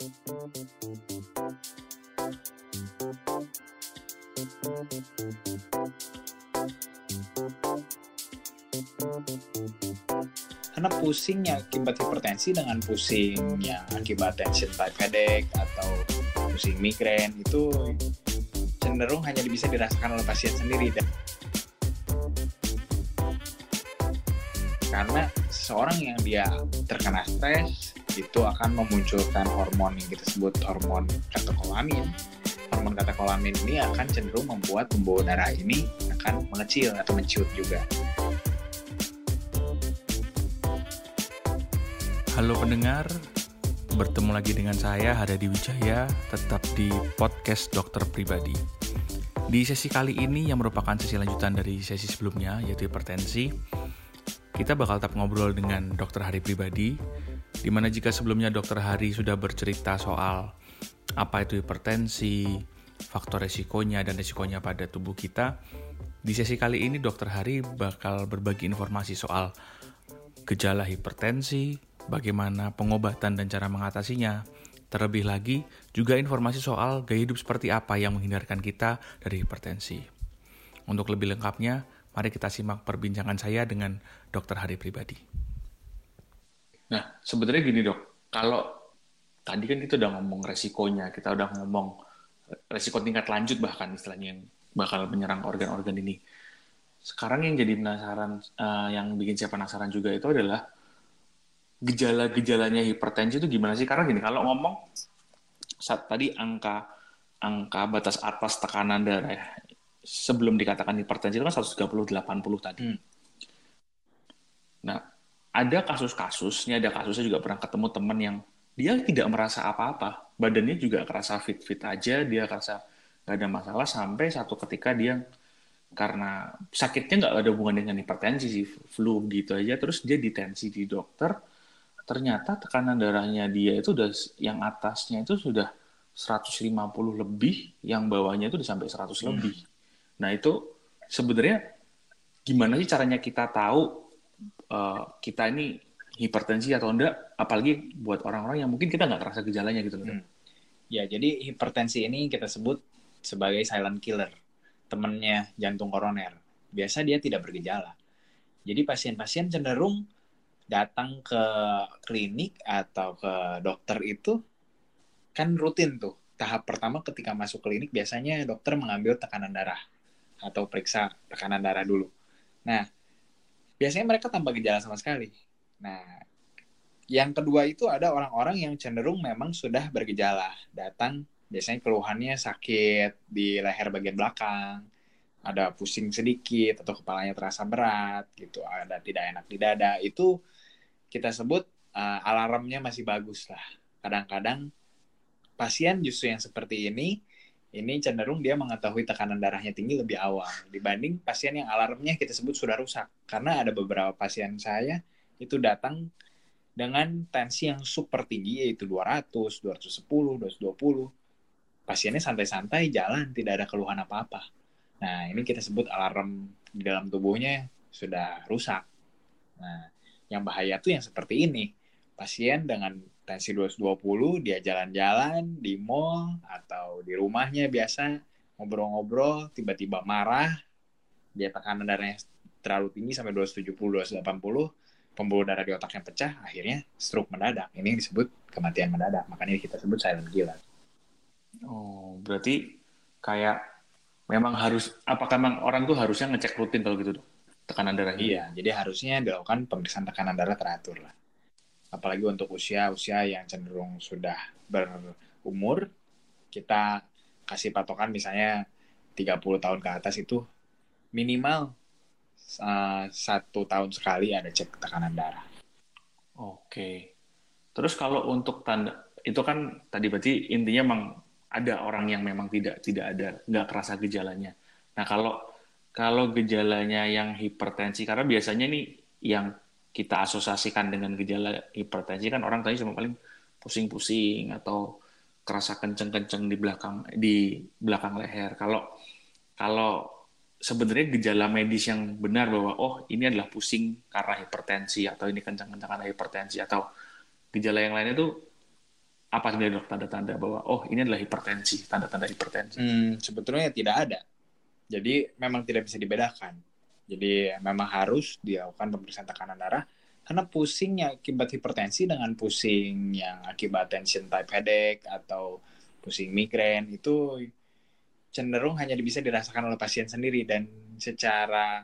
karena pusingnya akibat hipertensi dengan pusingnya akibat tension type headache atau pusing migrain itu cenderung hanya bisa dirasakan oleh pasien sendiri. Dan karena seorang yang dia terkena stres itu akan memunculkan hormon yang kita sebut hormon katekolamin hormon katekolamin ini akan cenderung membuat pembuluh darah ini akan mengecil atau menciut juga. Halo pendengar, bertemu lagi dengan saya Hadadi Wijaya, tetap di podcast dokter pribadi. Di sesi kali ini yang merupakan sesi lanjutan dari sesi sebelumnya, yaitu hipertensi, kita bakal tetap ngobrol dengan dokter Hari pribadi, di mana jika sebelumnya dokter Hari sudah bercerita soal apa itu hipertensi, faktor resikonya dan resikonya pada tubuh kita, di sesi kali ini dokter Hari bakal berbagi informasi soal gejala hipertensi, bagaimana pengobatan dan cara mengatasinya. Terlebih lagi, juga informasi soal gaya hidup seperti apa yang menghindarkan kita dari hipertensi. Untuk lebih lengkapnya, mari kita simak perbincangan saya dengan dokter Hari Pribadi. Nah, sebenarnya gini dok, kalau tadi kan kita udah ngomong resikonya, kita udah ngomong resiko tingkat lanjut bahkan istilahnya yang bakal menyerang organ-organ ini. Sekarang yang jadi penasaran, uh, yang bikin saya penasaran juga itu adalah gejala-gejalanya hipertensi itu gimana sih? Karena gini, kalau ngomong saat tadi angka angka batas atas tekanan darah ya, sebelum dikatakan hipertensi itu kan 130 80 tadi. Hmm. Nah, ada kasus-kasus, ini ada kasusnya juga pernah ketemu teman yang dia tidak merasa apa-apa, badannya juga kerasa fit-fit aja, dia kerasa nggak ada masalah sampai satu ketika dia karena sakitnya nggak ada hubungan dengan hipertensi sih, flu gitu aja, terus dia ditensi di dokter, ternyata tekanan darahnya dia itu udah yang atasnya itu sudah 150 lebih, yang bawahnya itu udah sampai 100 hmm. lebih. Nah, itu sebenarnya gimana sih caranya kita tahu uh, kita ini hipertensi atau enggak, apalagi buat orang-orang yang mungkin kita nggak terasa gejalanya gitu Hmm. Ya, jadi hipertensi ini kita sebut sebagai silent killer, temennya jantung koroner. Biasa dia tidak bergejala. Jadi pasien-pasien cenderung datang ke klinik atau ke dokter itu kan rutin tuh. Tahap pertama ketika masuk klinik biasanya dokter mengambil tekanan darah atau periksa tekanan darah dulu. Nah, biasanya mereka tanpa gejala sama sekali. Nah, yang kedua itu ada orang-orang yang cenderung memang sudah bergejala. Datang biasanya keluhannya sakit di leher bagian belakang, ada pusing sedikit atau kepalanya terasa berat gitu, ada tidak enak di dada. Itu kita sebut uh, alarmnya masih bagus lah. Kadang-kadang pasien justru yang seperti ini ini cenderung dia mengetahui tekanan darahnya tinggi lebih awal dibanding pasien yang alarmnya kita sebut sudah rusak. Karena ada beberapa pasien saya itu datang dengan tensi yang super tinggi yaitu 200, 210, 220. Pasiennya santai-santai jalan, tidak ada keluhan apa-apa. Nah, ini kita sebut alarm di dalam tubuhnya sudah rusak. Nah, yang bahaya tuh yang seperti ini. Pasien dengan tensi 220, dia jalan-jalan di mall atau di rumahnya biasa ngobrol-ngobrol, tiba-tiba marah, dia tekanan darahnya terlalu tinggi sampai 270, 280, pembuluh darah di otaknya pecah, akhirnya stroke mendadak. Ini disebut kematian mendadak, makanya kita sebut silent killer. Oh, berarti kayak memang harus, apakah memang orang tuh harusnya ngecek rutin kalau gitu dok? tekanan darah iya jadi harusnya dilakukan pemeriksaan tekanan darah teratur lah apalagi untuk usia-usia yang cenderung sudah berumur kita kasih patokan misalnya 30 tahun ke atas itu minimal uh, satu tahun sekali ada cek tekanan darah. Oke. Terus kalau untuk tanda itu kan tadi berarti intinya memang ada orang yang memang tidak tidak ada nggak kerasa gejalanya. Nah kalau kalau gejalanya yang hipertensi, karena biasanya nih yang kita asosiasikan dengan gejala hipertensi kan orang tadi cuma paling pusing-pusing atau kerasa kenceng-kenceng di belakang di belakang leher. Kalau kalau sebenarnya gejala medis yang benar bahwa oh ini adalah pusing karena hipertensi atau ini kencang-kencang karena hipertensi atau gejala yang lainnya itu apa sih dok tanda-tanda bahwa oh ini adalah hipertensi, tanda-tanda hipertensi? Hmm, sebetulnya tidak ada. Jadi memang tidak bisa dibedakan. Jadi memang harus dilakukan pemeriksaan tekanan darah karena pusingnya akibat hipertensi dengan pusing yang akibat tension type headache atau pusing migrain itu cenderung hanya bisa dirasakan oleh pasien sendiri dan secara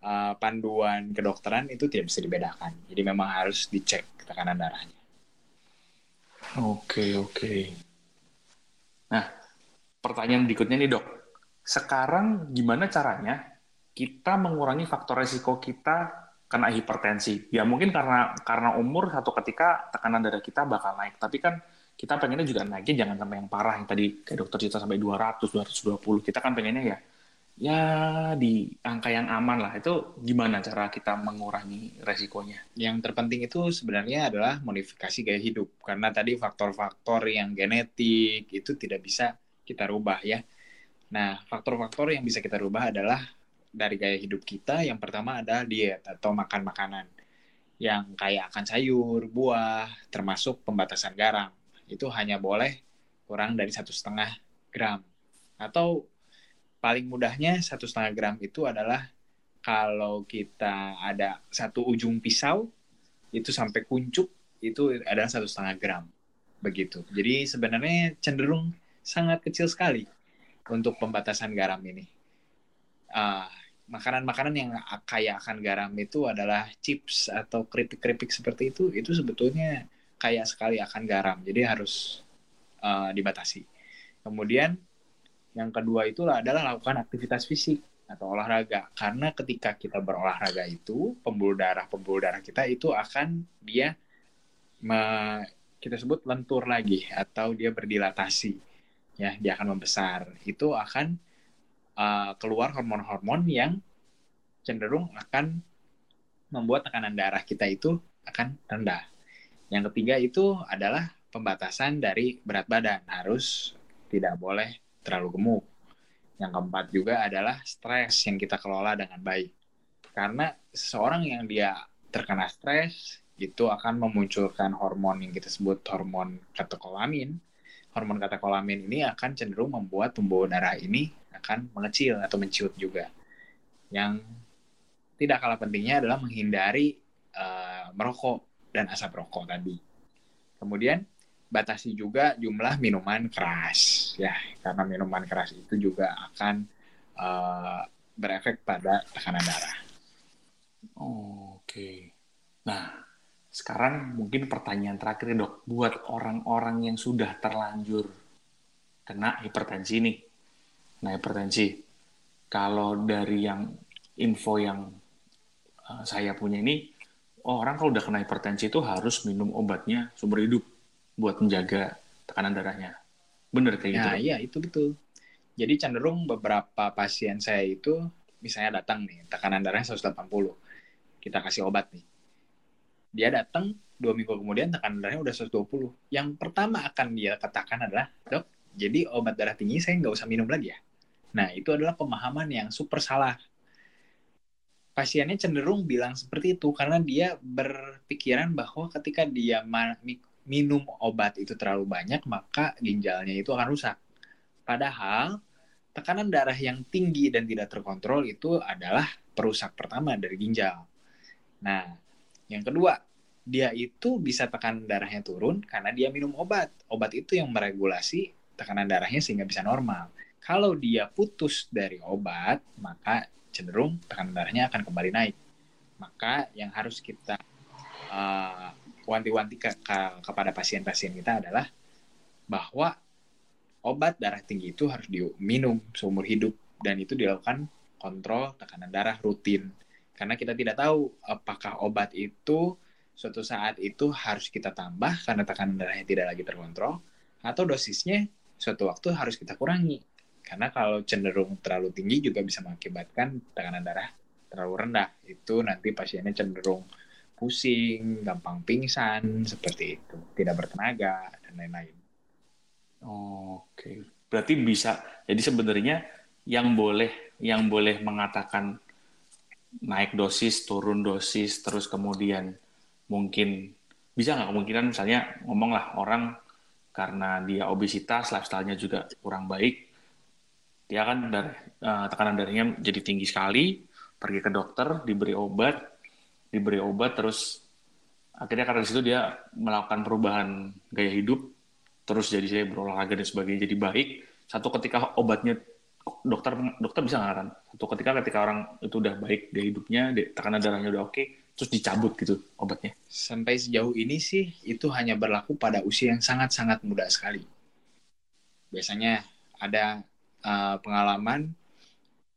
uh, panduan kedokteran itu tidak bisa dibedakan. Jadi memang harus dicek tekanan darahnya. Oke, oke. Nah, pertanyaan berikutnya nih dok. Sekarang gimana caranya kita mengurangi faktor resiko kita kena hipertensi. Ya mungkin karena karena umur satu ketika tekanan darah kita bakal naik. Tapi kan kita pengennya juga naiknya jangan sampai yang parah yang tadi kayak dokter cerita sampai 200, 220. Kita kan pengennya ya ya di angka yang aman lah. Itu gimana cara kita mengurangi resikonya? Yang terpenting itu sebenarnya adalah modifikasi gaya hidup. Karena tadi faktor-faktor yang genetik itu tidak bisa kita rubah ya. Nah, faktor-faktor yang bisa kita rubah adalah dari gaya hidup kita yang pertama adalah diet atau makan makanan yang kaya akan sayur, buah, termasuk pembatasan garam. Itu hanya boleh kurang dari satu setengah gram. Atau paling mudahnya satu setengah gram itu adalah kalau kita ada satu ujung pisau itu sampai kuncup itu adalah satu setengah gram begitu. Jadi sebenarnya cenderung sangat kecil sekali untuk pembatasan garam ini. Uh, makanan-makanan yang kaya akan garam itu adalah chips atau keripik-keripik seperti itu itu sebetulnya kaya sekali akan garam. Jadi harus uh, dibatasi. Kemudian yang kedua itu adalah lakukan aktivitas fisik atau olahraga. Karena ketika kita berolahraga itu pembuluh darah pembuluh darah kita itu akan dia me, kita sebut lentur lagi atau dia berdilatasi. Ya dia akan membesar. Itu akan uh, keluar hormon-hormon yang cenderung akan membuat tekanan darah kita itu akan rendah. Yang ketiga itu adalah pembatasan dari berat badan harus tidak boleh terlalu gemuk. Yang keempat juga adalah stres yang kita kelola dengan baik. Karena seseorang yang dia terkena stres itu akan memunculkan hormon yang kita sebut hormon katekolamin. Hormon katekolamin ini akan cenderung membuat pembuluh darah ini akan mengecil atau menciut juga. Yang tidak kalah pentingnya adalah menghindari uh, merokok dan asap rokok tadi. Kemudian batasi juga jumlah minuman keras ya karena minuman keras itu juga akan uh, berefek pada tekanan darah. Oh, Oke. Okay. Nah, sekarang mungkin pertanyaan terakhir dok, buat orang-orang yang sudah terlanjur kena hipertensi nih, nah hipertensi, kalau dari yang info yang uh, saya punya ini, oh, orang kalau udah kena hipertensi itu harus minum obatnya sumber hidup buat menjaga tekanan darahnya. Bener kayak gitu? Nah, iya itu betul. Jadi cenderung beberapa pasien saya itu misalnya datang nih tekanan darahnya 180, kita kasih obat nih. Dia datang dua minggu kemudian tekanan darahnya udah 120. Yang pertama akan dia katakan adalah dok, jadi obat darah tinggi saya nggak usah minum lagi ya. Nah itu adalah pemahaman yang super salah. Pasiennya cenderung bilang seperti itu karena dia berpikiran bahwa ketika dia minum obat itu terlalu banyak, maka ginjalnya itu akan rusak. Padahal tekanan darah yang tinggi dan tidak terkontrol itu adalah perusak pertama dari ginjal. Nah, yang kedua, dia itu bisa tekanan darahnya turun karena dia minum obat. Obat itu yang meregulasi tekanan darahnya sehingga bisa normal. Kalau dia putus dari obat, maka cenderung tekanan darahnya akan kembali naik. Maka yang harus kita uh, wanti-wanti ke, ke, kepada pasien-pasien kita adalah bahwa obat darah tinggi itu harus diminum seumur hidup dan itu dilakukan kontrol tekanan darah rutin karena kita tidak tahu apakah obat itu suatu saat itu harus kita tambah karena tekanan darahnya tidak lagi terkontrol atau dosisnya suatu waktu harus kita kurangi karena kalau cenderung terlalu tinggi juga bisa mengakibatkan tekanan darah terlalu rendah itu nanti pasiennya cenderung pusing, gampang pingsan, seperti itu, tidak bertenaga dan lain-lain. Oke, berarti bisa. Jadi sebenarnya yang boleh yang boleh mengatakan naik dosis, turun dosis, terus kemudian mungkin bisa nggak kemungkinan misalnya ngomong lah orang karena dia obesitas, lifestyle-nya juga kurang baik, dia kan darah, uh, tekanan darahnya jadi tinggi sekali, pergi ke dokter, diberi obat, diberi obat, terus akhirnya karena di situ dia melakukan perubahan gaya hidup, terus jadi saya berolahraga dan sebagainya jadi baik. Satu ketika obatnya dokter dokter bisa ngaran satu ketika ketika orang itu udah baik gaya hidupnya tekanan darahnya udah oke terus dicabut gitu obatnya. Sampai sejauh ini sih itu hanya berlaku pada usia yang sangat-sangat muda sekali. Biasanya ada uh, pengalaman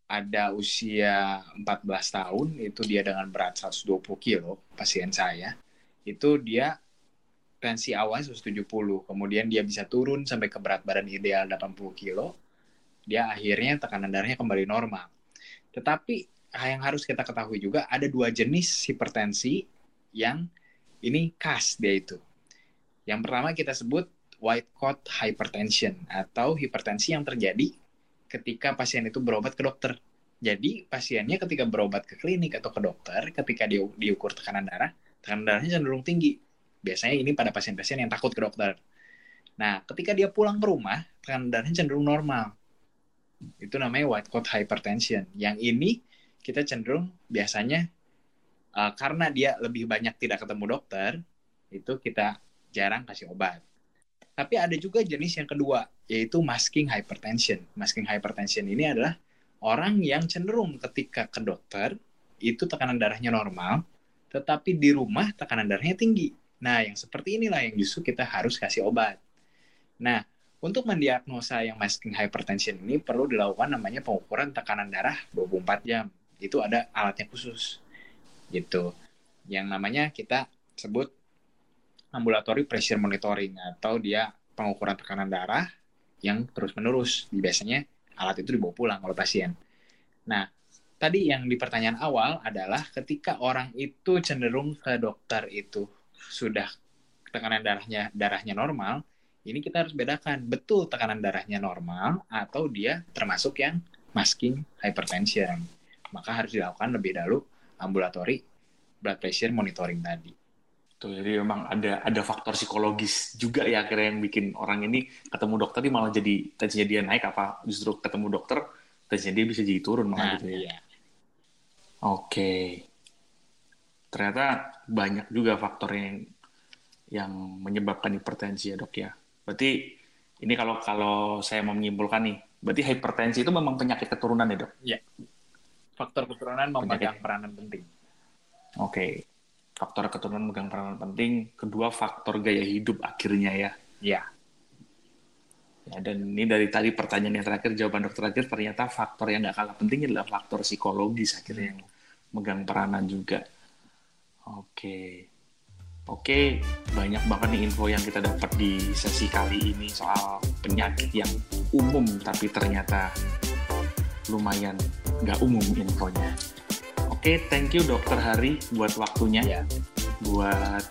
ada usia 14 tahun itu dia dengan berat 120 kilo pasien saya itu dia tensi awal 170 kemudian dia bisa turun sampai ke berat badan ideal 80 kilo dia akhirnya tekanan darahnya kembali normal. Tetapi yang harus kita ketahui juga ada dua jenis hipertensi yang ini khas dia itu. Yang pertama kita sebut white coat hypertension atau hipertensi yang terjadi ketika pasien itu berobat ke dokter. Jadi pasiennya ketika berobat ke klinik atau ke dokter, ketika dia diukur tekanan darah, tekanan darahnya cenderung tinggi. Biasanya ini pada pasien-pasien yang takut ke dokter. Nah, ketika dia pulang ke rumah, tekanan darahnya cenderung normal. Itu namanya white coat hypertension. Yang ini kita cenderung biasanya uh, karena dia lebih banyak tidak ketemu dokter, itu kita jarang kasih obat. Tapi ada juga jenis yang kedua, yaitu masking hypertension. Masking hypertension ini adalah orang yang cenderung ketika ke dokter itu tekanan darahnya normal, tetapi di rumah tekanan darahnya tinggi. Nah, yang seperti inilah yang justru kita harus kasih obat. Nah, untuk mendiagnosa yang masking hypertension ini perlu dilakukan namanya pengukuran tekanan darah 24 jam. Itu ada alatnya khusus. Gitu. Yang namanya kita sebut ambulatory pressure monitoring atau dia pengukuran tekanan darah yang terus-menerus. Biasanya alat itu dibawa pulang oleh pasien. Nah, tadi yang di pertanyaan awal adalah ketika orang itu cenderung ke dokter itu sudah tekanan darahnya darahnya normal, ini kita harus bedakan betul tekanan darahnya normal atau dia termasuk yang masking hypertension. Maka harus dilakukan lebih dahulu ambulatory blood pressure monitoring tadi. Tuh, jadi memang ada ada faktor psikologis juga ya akhirnya yang bikin orang ini ketemu dokter ini malah jadi tensinya dia naik apa justru ketemu dokter tensinya dia bisa jadi turun malah nah, gitu ya. Iya. Oke. Ternyata banyak juga faktor yang yang menyebabkan hipertensi ya dok ya. Berarti ini kalau kalau saya mau menyimpulkan nih, berarti hipertensi itu memang penyakit keturunan ya dok? Iya. Faktor keturunan memegang peranan penting. Oke faktor keturunan megang peranan penting. Kedua, faktor gaya hidup akhirnya ya. Iya. Ya, dan ini dari tadi pertanyaan yang terakhir, jawaban dokter terakhir, ternyata faktor yang nggak kalah penting adalah faktor psikologis akhirnya yang megang peranan juga. Oke. Oke, banyak banget nih info yang kita dapat di sesi kali ini soal penyakit yang umum, tapi ternyata lumayan nggak umum infonya. Oke, okay, thank you Dokter Hari buat waktunya, ya. buat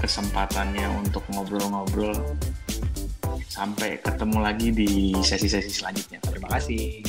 kesempatannya untuk ngobrol-ngobrol. Sampai ketemu lagi di sesi-sesi selanjutnya. Terima kasih.